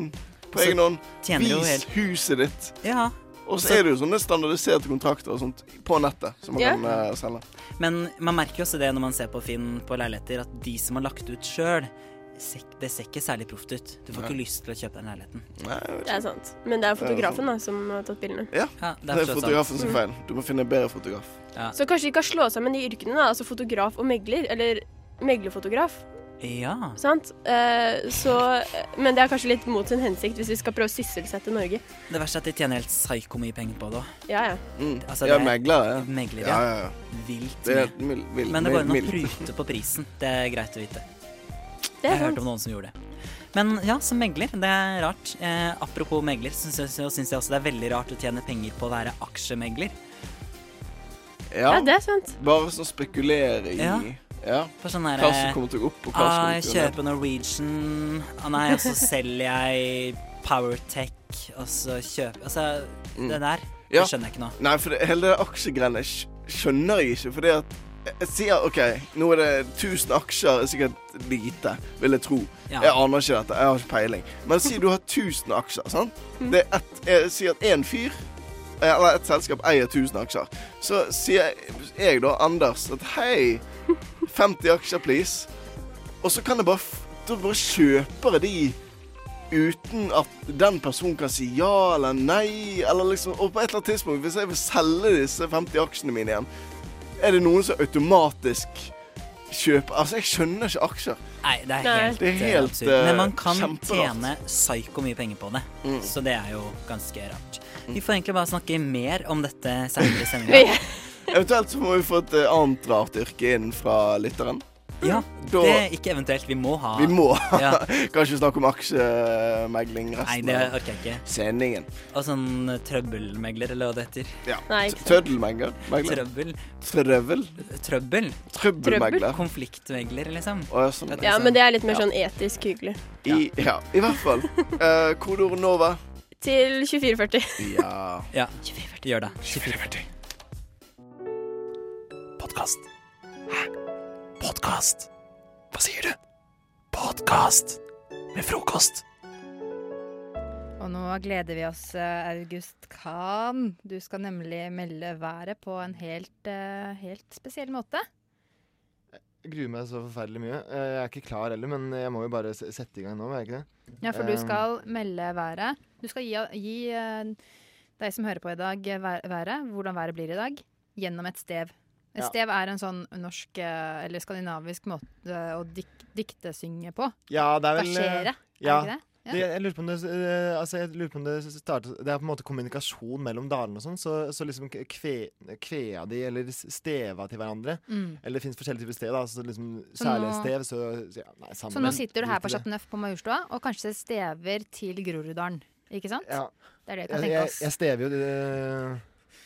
på
Så
egen hånd. Vis
helt-
huset ditt.
Ja.
Og så
Så-
er det jo sånne standardiserte kontrakter og sånt på nettet som man
yeah.
kan uh, selge.
Men man merker jo også det når man ser på Finn på leiligheter, at de som har lagt ut sjøl, det ser ikke særlig proft ut. Du får
Nei.
ikke lyst til å kjøpe den leiligheten.
Det er sant. Men det er fotografen da som har tatt bildene.
Ja,
Ja,
det er,
forstått
fotografen
sant.
sin feil. Du må finne en bedre fotograf.
Så kanskje de kan slå sammen de yrkene, da. Altså fotograf og megler. Eller meglerfotograf.
Ja.
Sant? Eh, så, men det er kanskje litt mot sin hensikt hvis vi skal prøve å sysselsette Norge.
Det verste er at de tjener helt psyko mye penger på det òg.
Ja, ja.
Mm.
Altså, det er-
megler, ja.
Megler,
ja.
ja.
ja, ja.
Vilt
Det er
mye.
mild, mild,
Men det går an å prute på prisen. Det er greit å vite.
Det
Jeg har hørt om noen som gjorde det. Men ja, som megler, det er rart. Eh, apropos megler, så syns jeg, syns jeg også det er veldig rart å tjene penger på å være aksjemegler.
Ja,
Ja, det er sant.
Bare sånn spekulere i
Ja.
ja.
Sånn der,
Hva som kommer til å gå opp, og hva som
ah,
kommer til å gå ned.
kjøper Norwegian, ah, nei, og så selger jeg Powertech, og så kjøper Altså, det der,
Mm. Ja.
det skjønner jeg ikke nå.
Nei, for det, hele det aksjegreiene skjønner jeg ikke. fordi at jeg sier OK, nå er det 1000 aksjer, er sikkert lite, vil jeg tro.
Ja.
Jeg aner ikke dette, jeg har ikke peiling. Men si du har 1000 aksjer, sant.
Mm.
Det er et, Jeg sier at én fyr eh, eller et selskap eier 1000 aksjer. Så sier jeg da, Anders, at hei, 50 aksjer, please. Og så kan jeg bare Da bare kjøper jeg de uten at den personen kan si ja eller nei. Eller liksom, og på et eller annet tidspunkt, hvis jeg vil selge disse 50 aksjene mine igjen, er det noen som automatisk kjøper Altså, jeg skjønner ikke aksjer.
Nei, det er helt,
Det er
eh,
helt,
absurd.
eh,
Men man kan tjene psyko mye penger på det,
Mm.
så det er jo ganske rart. Vi får egentlig bare snakke mer om dette senere i <laughs> sendinga.
Eventuelt så må vi få et eh, annet rart yrke inn fra lytteren.
Ja,
Da-
det er ikke eventuelt. Vi må ha
Vi må.
Ja. <laughs>
Kanskje snakke om aksjemegling
Nei, det orker jeg ikke.
sendingen.
Og sånn eh, trøbbelmegler, eller hva det heter.
Ja. Tøddelmegler? Trøbbel
Trøbbel.
Trøvel?
Trøbbel.
Trøbbelmegler?
Konfliktmegler, liksom.
Å, ja, sånn.
Ja, men det er litt mer sånn etisk hyggelig.
I, ja, i hvert fall. Uh, <laughs> Kodeord Nova.
Til 2440.
Ja.
Ja, 2440. Gjør det. 2440.
Podkast. Podkast? Hva sier du? Podkast med frokost.
Og nå gleder vi oss, eh, August Kahn. Du skal nemlig melde været på en helt, eh, helt spesiell måte.
Jeg gruer meg så forferdelig mye. Eh, Jeg er ikke klar heller, men jeg må jo bare sette i gang nå, jeg ikke det?
Ja, for du skal melde været. Du skal gi, gi deg som hører på i dag, været, hvordan været blir i dag, gjennom et stev.
Ja.
stev er en sånn norsk eh, eller skandinavisk måte å dik diktesynge på.
Ja, det er vel
Versere,
ja.
er ikke det? Ja.
Det, jeg lurer på om det, eh, altså jeg lurer på om det startet Det er på en måte kommunikasjon mellom dalene og sånn, så, så liksom kve, kvea de, eller steva til hverandre.
Mm.
Eller det fins forskjellige typer stev, da. Så liksom
Så
særlig
nå-
stev, så, ja, Nei, sammen,
Så nå sitter du her på. Chateau Neuf på Majorstua og kanskje stever til Groruddalen, ikke sant?
Ja.
Det er det vi kan
tenke
tenke
jeg,
oss.
jeg stever jo det,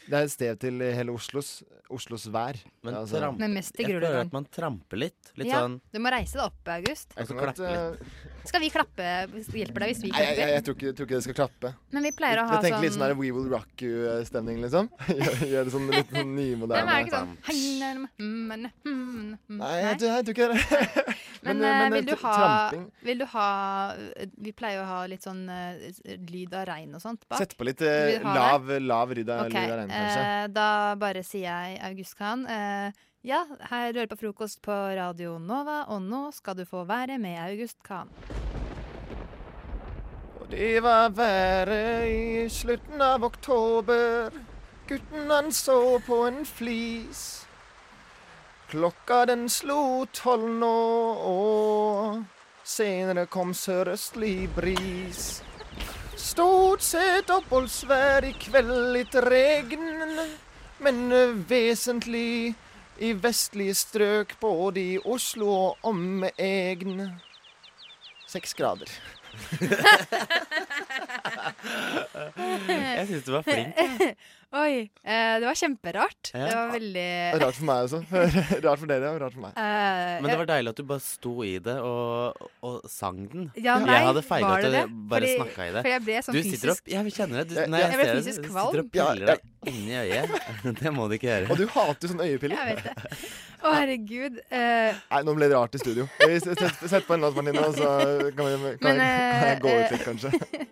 det er et sted til hele Oslos, Oslos vær.
Men
Altså-
tramp,
Men mest til
jeg føler
Groruddalen.
at man tramper litt. Litt
ja,
sånn
du må reise deg opp, August.
Jeg
Så
kan godt,
klappe
eh,
Skal vi klappe? Hjelper deg hvis vi
Nei, jeg, jeg,
klapper?
jeg, tror ikke, jeg tror ikke det skal klappe.
Men vi pleier å ha
Jeg tenker litt
sånn-
sånn We Will Rock You-stemning, liksom. <laughs> Gjør gjør det sånn litt sånn
Nei, men er det ikke sånn Hei, mm, mm, mm.
Nei, jeg, tror- jeg tror ikke det. <laughs>
Men,
Men,
eh,
men,
vil, du ha,
tramping
vil du ha Vi pleier å ha litt sånn eh, lyd av regn og sånt bak.
Sett på litt eh,
Vil du ha
lav, lav ryd av
Ok,
lyd av regn.
Eh, da bare sier jeg August Khan. eh, ja, her du hører på frokost på Radio Nova, og nå skal du få være med August Khan.
Og det var været i slutten av oktober. Gutten han så på en flis. Klokka den slo tolv nå, og senere kom sørøstlig bris. Stort sett oppholdsvær i kveld, litt regn, men vesentlig i vestlige strøk, både i Oslo og omegn. Seks grader. <laughs>
Jeg syns du var flink. <laughs>
Oi, eh, det var kjemperart.
Ja.
Det var veldig <laughs>
Rart for meg også. <laughs> Rart for dere, og rart for meg.
Eh,
Men det var deilig at du bare sto i det og, og sang den.
Ja, nei,
jeg hadde feila at
det
du
det?
bare snakka i det.
For jeg ble sånn
du sitter
fysisk-
opp Jeg kjenner det. Du, nei,
jeg
jeg
ble
ser det.
fysisk
Du
kvalm.
sitter og piller deg inni øyet. <laughs> Det må du ikke gjøre.
Og du hater jo sånne øyepiller.
Jeg vet det. Å, herregud. eh,
Nei, nå ble det rart i studio. Sett, sett på en låt, Martine, og så kan, vi, kan,
Men,
jeg, kan jeg gå ut
eh,
litt, kanskje.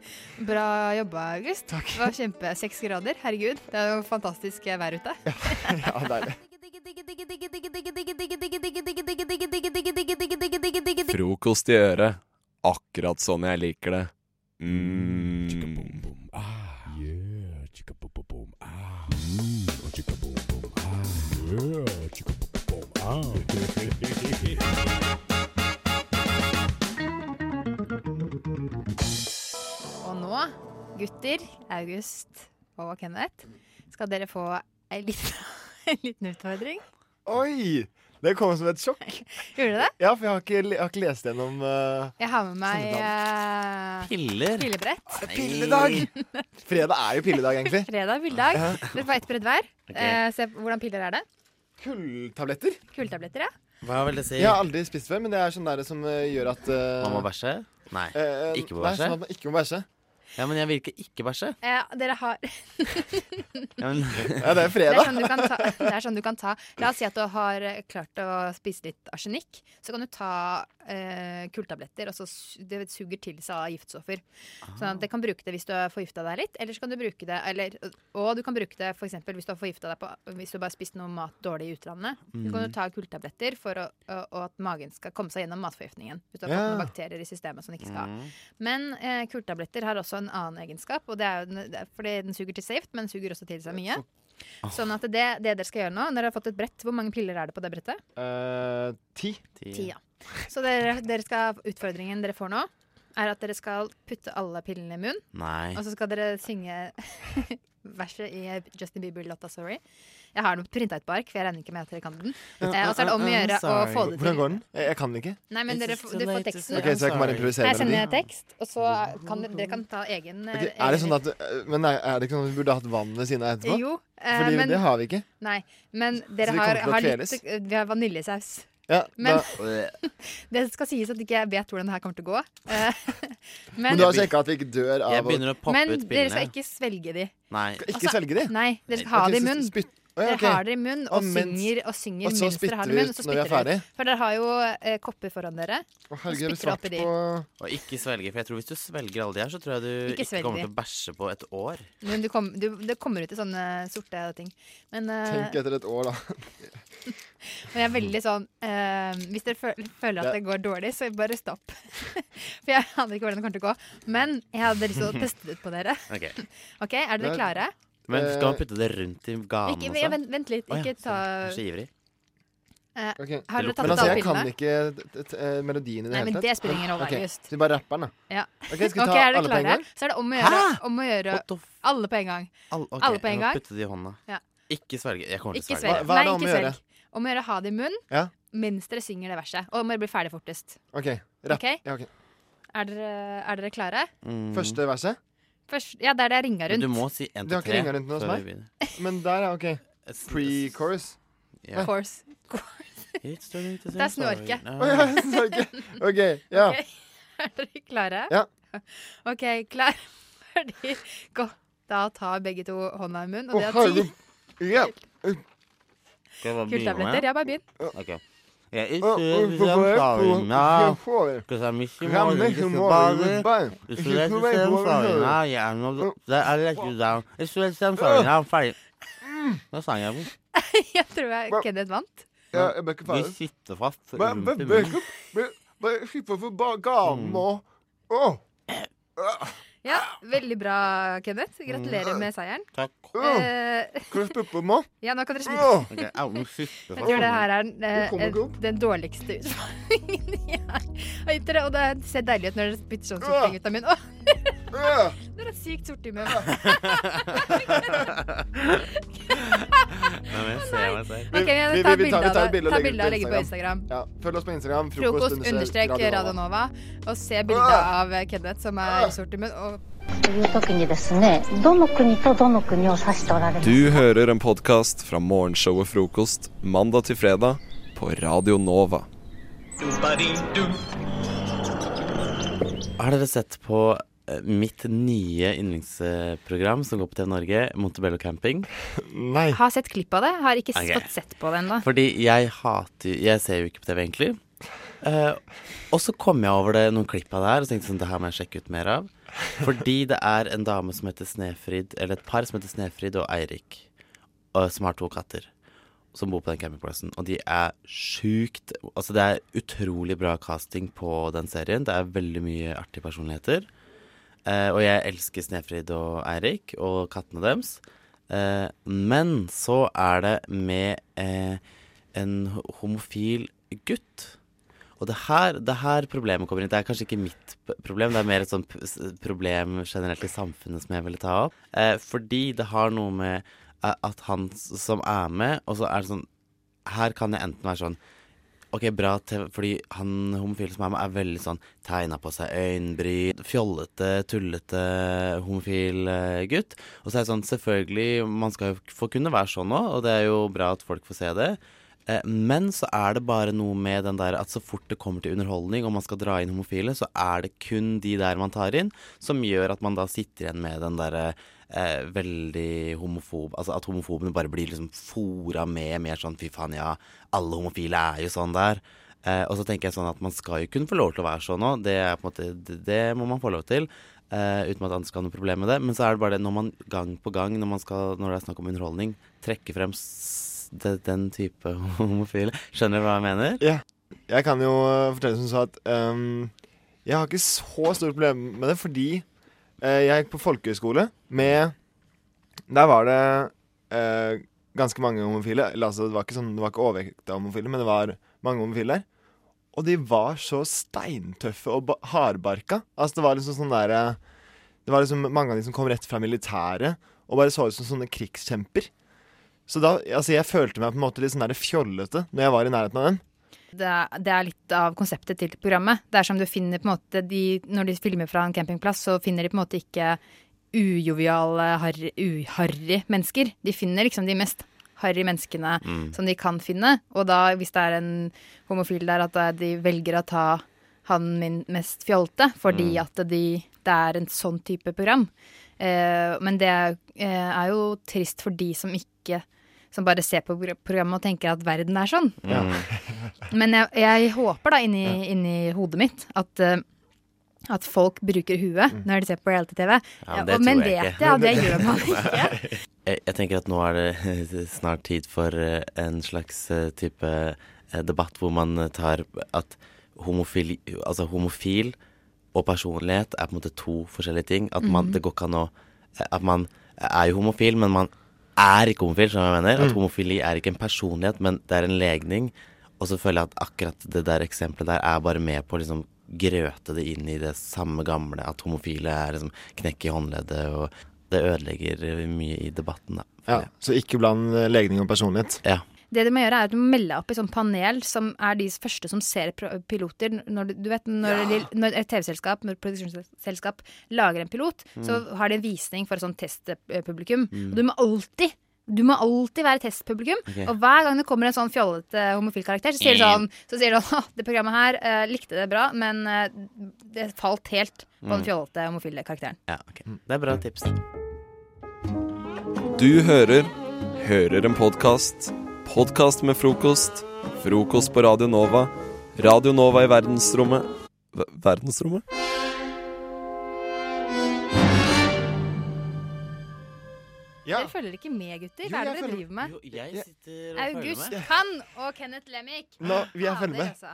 bra jobba, August. Takk. Det var kjempe Seks grader. Herregud, det er jo fantastisk vær ute.
Ja, <laughs> deilig.
Frokost i øret. Akkurat sånn jeg liker det. Mm.
Og nå, gutter, August og Kenneth, skal dere få en liten, <laughs> en liten utfordring.
Oi! Det kom som et sjokk. <laughs>
Gjorde det?
Ja, for jeg har ikke, jeg har ikke lest gjennom uh,
Jeg har med meg uh,
Piller?
pillebrett.
Pilledag! <laughs> Fredag er jo pilledag, egentlig.
Fredag er pilledag.
Ja.
Dere får ett brett hver.
Okay.
Uh, se hvordan piller er det.
Kulltabletter.
Kulltabletter, ja.
Hva vil det si?
Jeg har aldri spist før, men det er sånn der som gjør at uh,
Man må bæsje? Nei. Ikke må
nei, sånn at man ikke må bæsje.
Ja, men jeg vil ikke ikke bæsje.
Ja, dere har <laughs>
Ja, men,
Ja, det er
Det
fredag.
er, sånn du kan ta, det er sånn du kan ta La oss si at du har eh, klart å spise litt arsenikk. Så kan du ta eh, kulltabletter, og så det suger til seg av giftstoffer. Sånn at det kan bruke det hvis du har forgifta deg litt, eller så kan du bruke det eller, Og du kan bruke det for eksempel hvis du har forgifta deg på Hvis du bare har spist noe mat dårlig i utlandet. Så kan
Mm.
du ta kulltabletter for å, å, å at magen skal komme seg gjennom matforgiftningen. Hvis du har
Ja.
fått noen bakterier i systemet som den ikke skal ha.
Mm.
Men eh, kulltabletter har også en annen egenskap, og det er jo den, det fordi den suger til seg gift, men suger også til seg mye. Sånn at det, det dere skal gjøre nå når Dere har fått et brett. Hvor mange piller er det på det brettet?
Eh, ti.
Ti, ja. Så dere, dere skal, utfordringen dere får nå, er at dere skal putte alle pillene i munnen.
Nei.
Og så skal dere synge <laughs> verset i Justin Bieber-låta Sorry. Jeg har den printa ut på ark, for jeg regner ikke med at dere kan den. Eh, og så er det om å gjøre å få det
Hvordan går den? Jeg, jeg kan den ikke.
Nei, men dere, får- du får teksten.
Ok, Så jeg kan bare improvisere
Jeg sender
melodi?
tekst, og så kan dere, dere kan ta egen
Ok, er det sånn at eh, Men er er det ikke sånn at vi burde hatt vann ved siden av etterpå?
Jo, eh,
Fordi
men-
det har vi ikke.
Nei, men dere
vi
har,
kommer til å
har
kveles?
litt Vi har vaniljesaus.
Ja,
Men
da, <laughs>
det skal sies at ikke jeg vet hvordan det her kommer til å gå. Eh, <laughs>
men, du har sjekka at vi ikke dør av
Jeg begynner å poppe
men
ut
dere skal ikke svelge de.
Nei.
Ikke svelge de?
Nei, dere skal ha det i munnen.
Spytt- ja,
okay.
Dere
har det i munnen og
Og mens-
synger, og synger
og så
mens dere har det i munnen. Og så
er
spytter dere
ferdig?
ut. For dere har jo eh, kopper foran dere.
Å, herregud, og
spytter oppi de.
på
Og ikke svelge, for jeg tror hvis du svelger alle de her, så tror jeg du
Ikke
ikke, kommer til å bæsje på et år.
Men du kom, du, det kommer ut i sånne sorte ting. Men, eh,
Tenk etter et år, da. <laughs>
men jeg er veldig sånn eh, Hvis dere føl føler at det går dårlig, så bare stopp. <laughs> For jeg aner ikke hvordan det kommer til å gå. Men jeg hadde lyst til å teste det ut på dere.
Ok. <laughs>
OK, er dere klare?
Men skal man
Eh,
putte det rundt i ganen
Ikke,
også?
vent, vent litt. Ikke ta
Jeg er så ivrig.
eh,
Ok.
Har dere tatt
Men
ut
altså, jeg kan ikke t- t- eh, melodien i det
Nei,
hele
men
tatt.
det spiller ingen rolle,
Ok,
Just.
Så vi bare rapper den, da?
Ja.
Ok, skal vi ta
Ok, er dere
alle på en
klare?
gang?
Så er det om å gjøre, om å gjøre alle på en gang.
All, ok,
alle på en
jeg må
gang.
putte det i hånda.
Ja.
Ikke svelge. Jeg kommer til
Ikke
å svelge.
svelg. Nei, ikke svelg. Om å gjøre å ha det i munnen
Ja.
mens dere synger det verset. Og om dere blir ferdig fortest.
OK. Rapp.
Ok?
Ja, ok.
Er dere, er dere klare?
Mm.
Første verset?
Først, ja, der det jeg ringa
Men
rundt.
Du må si en
Du har
til
ikke
tre.
ringa rundt nå hos
før vi
meg?
begynner.
Men der, <laughs> ja. OK. Pre-chorus.
Yeah.
Course. <laughs>
It's
Det er snorke.
sorry <laughs>
ja, snorke. OK. Ja.
Okay. Er dere klare?
Ja.
OK, klar, ferdig, gå. Da tar begge to hånda i munnen, og det er ti
Ja.
Skal jeg bare begynn. med?
Ja,
for-
sorry
for-
now,
for-
because I miss you
I'm
more than
missing
just
more
a
than
body.
goodbye.
It's
If
too
you
late to
could make
say I'm
one
sorry
hurt.
now, yeah, I know that I let you down. It's too late to say I'm sorry now, I'm ferdig. Nå sang jeg den. <laughs>
Jeg tror jeg Kenneth vant.
Ja, jeg ble ikke
Vi
ferdig.
sitter fast.
Bare- Bare slippe for ba- ganen og Åh.
Ja, Veldig bra, Kenneth. Gratulerer med seieren.
Takk.
Eh,
Kan du spytte på meg?
ja, nå kan dere spytte.
Ok, au, nå sitter
Jeg tror det her er
kommer
eh,
ikke opp.
den dårligste utfordringen <laughs> jeg har gitt dere. Og det ser deilig ut når dere spytter sånn sorting ut av munnen. Åh, <laughs> Dere har sykt sort i munnen. <laughs>
Nei, men jeg ser meg selv.
Ok,
Vi-
tar
vi- vi tar- vi tar et bilde og legger
og
ut
legger
på
på Instagram.
Ja, Følg oss på Instagram.
Frokost understrek Radio Nova. Og se bildet av Kenneth som er sort i munnen.
Du hører en podcast fra morgenshow og Frokost mandag til fredag på Radio Nova.
Har dere sett på eh, mitt nye yndlingsprogram som går på TV Norge, Montebello camping? <laughs>
Nei.
Har sett klipp av det, har ikke
okay.
fått sett på det ennå.
Fordi jeg hater Jeg ser jo ikke på TV, egentlig. Uh, og så kom jeg over det, noen klipp av det her og tenkte sånn, det her må jeg sjekke ut mer av. Fordi det er en dame som heter Snefrid, eller et par som heter Snefrid og Eirik, og, som har to katter. Som bor på den campingplassen. Og de er sjukt Altså, det er utrolig bra casting på den serien. Det er veldig mye artige personligheter. Eh, og jeg elsker Snefrid og Eirik og kattene deres. Eh, men så er det med eh, en homofil gutt. Og det her, det her problemet kommer inn. Det er kanskje ikke mitt problem, det er mer et sånt problem generelt i samfunnet som jeg ville ta opp. Eh, fordi det har noe med eh, at han som er med, og så er det sånn Her kan jeg enten være sånn Ok, bra, TV, fordi han homofile som er med, er veldig sånn tegna på seg øyenbryn, fjollete, tullete homofil eh, gutt. Og så er det sånn, selvfølgelig, man skal jo få kunne være sånn òg, og det er jo bra at folk får se det. Eh, Men så er det bare noe med den der at så fort det kommer til underholdning, og man skal dra inn homofile, så er det kun de der man tar inn, som gjør at man da sitter igjen med den derre eh, veldig homofob Altså at homofobene bare blir liksom fora med mer sånn fy faen, ja, alle homofile er jo sånn der. Eh, og så tenker jeg sånn at man skal jo kunne få lov til å være sånn òg. Det, det, det må man få lov til. Uh, uten at andre skal ha noe problem med det. Men så er det bare det når man gang på gang, når, skal, når det er snakk om underholdning, trekker frem det, den type homofile. Skjønner du hva jeg mener?
Ja. Jeg kan jo eh, fortelle som sa at um, jeg har ikke så stort problem med det, fordi uh, jeg gikk på folkehøyskole med Der var det uh, ganske mange homofile. Altså, det var ikke, sånn, ikke overvekt av homofile, men det var mange homofile der. Og de var så steintøffe og ba- hardbarka. Altså, det var liksom sånn derre Det var liksom mange av de som kom rett fra militæret og bare så ut som sånne krigskjemper. Så da, altså jeg følte meg på en måte litt sånn der fjollete når jeg var i nærheten av dem.
det er, det er litt av konseptet til programmet. Det er som du finner på en måte de, Når de filmer fra en campingplass, så finner de på en måte ikke ujoviale, harry, uharry mennesker. De finner liksom de mest harry menneskene
Mm.
som de kan finne. Og da, hvis det er en homofil der, at de velger å ta han min mest fjolte, fordi
Mm.
at de, det er en sånn type program. Eh, men det er, eh, er jo trist for de som ikke som bare ser på programmet og tenker at verden er sånn.
Ja. <laughs>
Men jeg, jeg håper da inni, inni hodet mitt at uh, at folk bruker huet når de ser på reality-TV.
Ja,
men, men
tror jeg
jeg, det <laughs> gjør man ikke.
Jeg, jeg tenker at nå er det <laughs> snart tid for eh, en slags eh, type debatt hvor man tar at homofil, altså homofil og personlighet er på en måte to forskjellige ting. At man,
mm.
det går ikke an å At man er jo homofil, men man er ikke homofil, som jeg mener? At
Mm.
homofili er ikke en personlighet, men det er en legning. Og så føler jeg at akkurat det der eksempelet der er bare med på å liksom grøte det inn i det samme gamle, at homofile er liksom knekk i håndleddet, og det ødelegger mye i debatten, da.
Ja, så ikke bland legning og personlighet.
Ja.
Det du må gjøre, er at du må melde deg opp i sånn panel som er de første som ser piloter. Når, du- vet, når, de, når et TV-selskap, når et produksjonsselskap lager en pilot, så
Mm.
har de en visning for et sånt testpublikum.
Mm.
Og du må alltid du må alltid være testpublikum.
Okay.
Og hver gang det kommer en sånn fjollete homofil karakter, så sier du sånn, så sier du sånn <laughs> Det programmet her uh, likte det bra, men uh, det falt helt på den
Mm.
fjollete homofile karakteren.
Ja, ok. Det er bra tips.
Du hører Hører en podkast. Podkast med frokost. Frokost på Radio Nova. Radio Nova i verdensrommet Ver- Verdensrommet?
Dere følger ikke med, gutter. Hva er det
jeg
dere
følger-
driver med?
Jo, jeg sitter og
August
følger med.
Kann og Kenneth Lemik.
Nå, vi er
følger
følge med.
altså.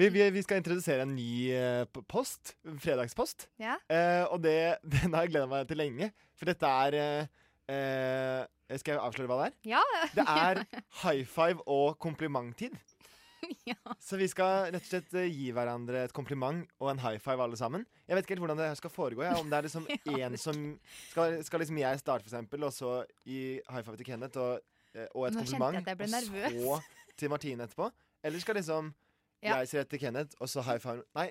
Vi, vi, vi skal introdusere en ny eh, post. Fredagspost.
Ja.
Eh, og det, <laughs> den har jeg gleda meg til lenge. For dette er eh, eh, Skal jeg avsløre hva det er?
Ja. <laughs>
Det er <laughs> high five og komplimenttid. Så vi skal rett og slett eh, gi hverandre et kompliment og en high five alle sammen. Jeg vet ikke helt hvordan det her skal foregå. Ja. Om det er liksom <laughs> én som skal, skal liksom jeg starte, for eksempel, og så gi high five til Kenneth og, eh, og et
Nå
kompliment. og
nervøs.
så til Martine etterpå. Eller skal liksom
Ja.
jeg si rett til Kenneth, og så high five Nei.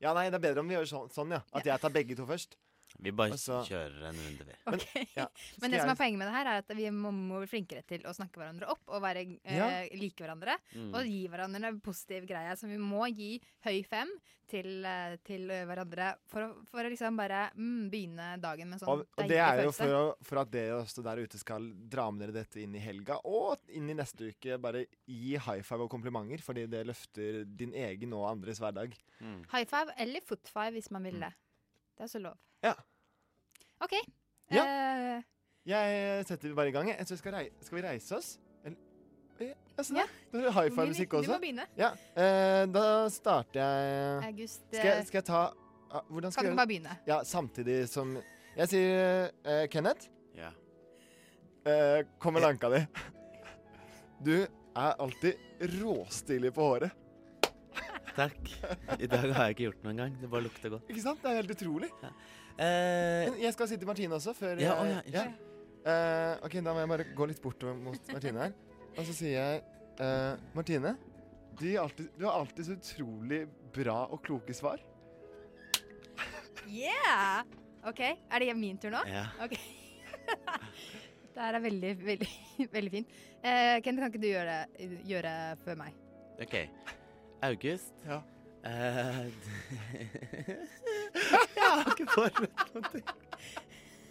Ja, nei, det er bedre om vi gjør sånn, sånn ja. At jeg tar begge to først.
Vi bare
altså,
kjører en runde, vi.
Men, ja. <laughs>
Men det som er poenget med det her, er at vi må, må bli flinkere til å snakke hverandre opp og være, eh,
Ja.
like hverandre.
Mm.
Og gi hverandre en positiv greie. Så vi må gi høy fem til, eh, til hverandre for å, for å liksom bare mm, begynne dagen med sånn
Og, og det er jo for, å, for at dere også der ute skal dra med dere dette inn i helga, og inn i neste uke. Bare gi high five og komplimenter, fordi det løfter din egen og andres hverdag.
High five eller foot five hvis man vil det. Det er også lov.
Ja.
OK.
Ja.
Uh,
Jeg setter bare i gang. jeg. Skal, rei skal vi reise oss? Ja, se der. Da er det high five-musikk
Du må
også.
begynne.
Ja. Eh, da starter jeg
August,
Skal jeg,
eh,
skal jeg ta ah, Hvordan skal
kan
jeg
du bare begynne?
Ja, samtidig som Jeg sier eh, Kenneth.
Ja.
Eh, kom med lanka di. Du er alltid råstilig på håret.
Takk. I dag har jeg ikke gjort noe engang. Det bare lukter godt.
Ikke sant? Det er helt utrolig.
Eh,
Men jeg skal si til Martine også, før
Ja,
jeg
å ja,
ja. Eh, OK, da må jeg bare gå litt bort mot Martine her. Og så sier jeg eh, Martine, du, alltid, du har alltid så utrolig bra og kloke svar.
Yeah! OK. Er det min tur nå?
Ja.
Ok. <laughs> det her er veldig, veldig, <laughs> veldig fint. Uh, Kent, kan ikke du gjøre, gjøre før meg?
OK. August.
Ja.
Eh, <laughs> jeg har ikke forberedt noe.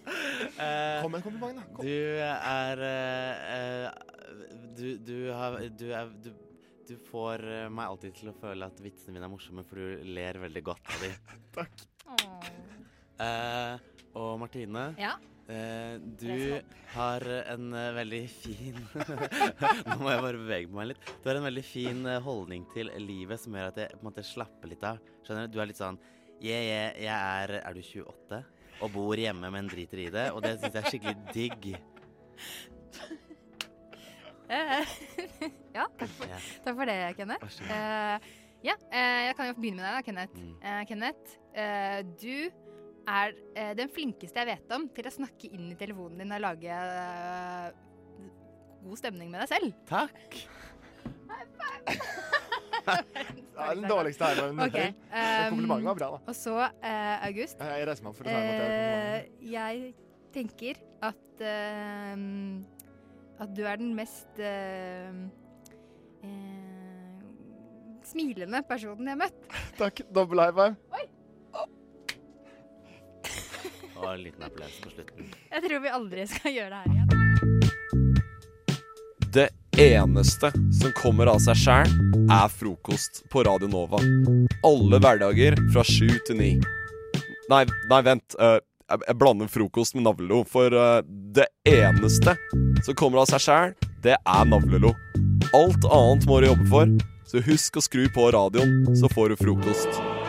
Kom med en kompliment, da. Kom.
Du er eh, eh, du, du har Du er du, du får eh, meg alltid til å føle at vitsene mine er morsomme, for du ler veldig godt av dem. <laughs>
Takk.
Eh, og Martine,
Ja?
Eh, du har en eh, veldig fin <laughs> Nå må jeg bare bevege meg litt. Du har en veldig fin eh, holdning til livet som gjør at jeg på en måte slapper litt av. Skjønner du? Du er litt sånn yeah, yeah, jeg er Er du 28? Og bor hjemme, men driter i det. Og det syns jeg er skikkelig digg. <laughs>
Ja, takk for, takk for det, Kenneth. Eh, ja, uh, jeg kan jo begynne med deg, da, Kenneth. Eh, Kenneth, du er eh, den flinkeste jeg vet om til å snakke inn i telefonen din og lage eh, god stemning med deg selv.
Takk. <laughs>
Det er den dårligste her.
Okay,
um, Komplimenten var bra, da.
Og så, eh, August.
Jeg reiser meg opp for å ta imot det.
Eh, jeg tenker at eh, At du er den mest eh, eh, smilende personen jeg har møtt.
Takk. Dobbel high five.
Og en liten applaus på slutten.
Jeg tror vi aldri skal gjøre det her igjen.
Det eneste som kommer av seg sjæl, er frokost på Radio Nova. Alle hverdager fra sju til ni. Nei, nei, vent. eh, jeg, blander frokost med navlelo. For eh, det eneste som kommer av seg sjæl, det er navlelo. Alt annet må du jobbe for. Så husk å skru på radioen, så får du frokost.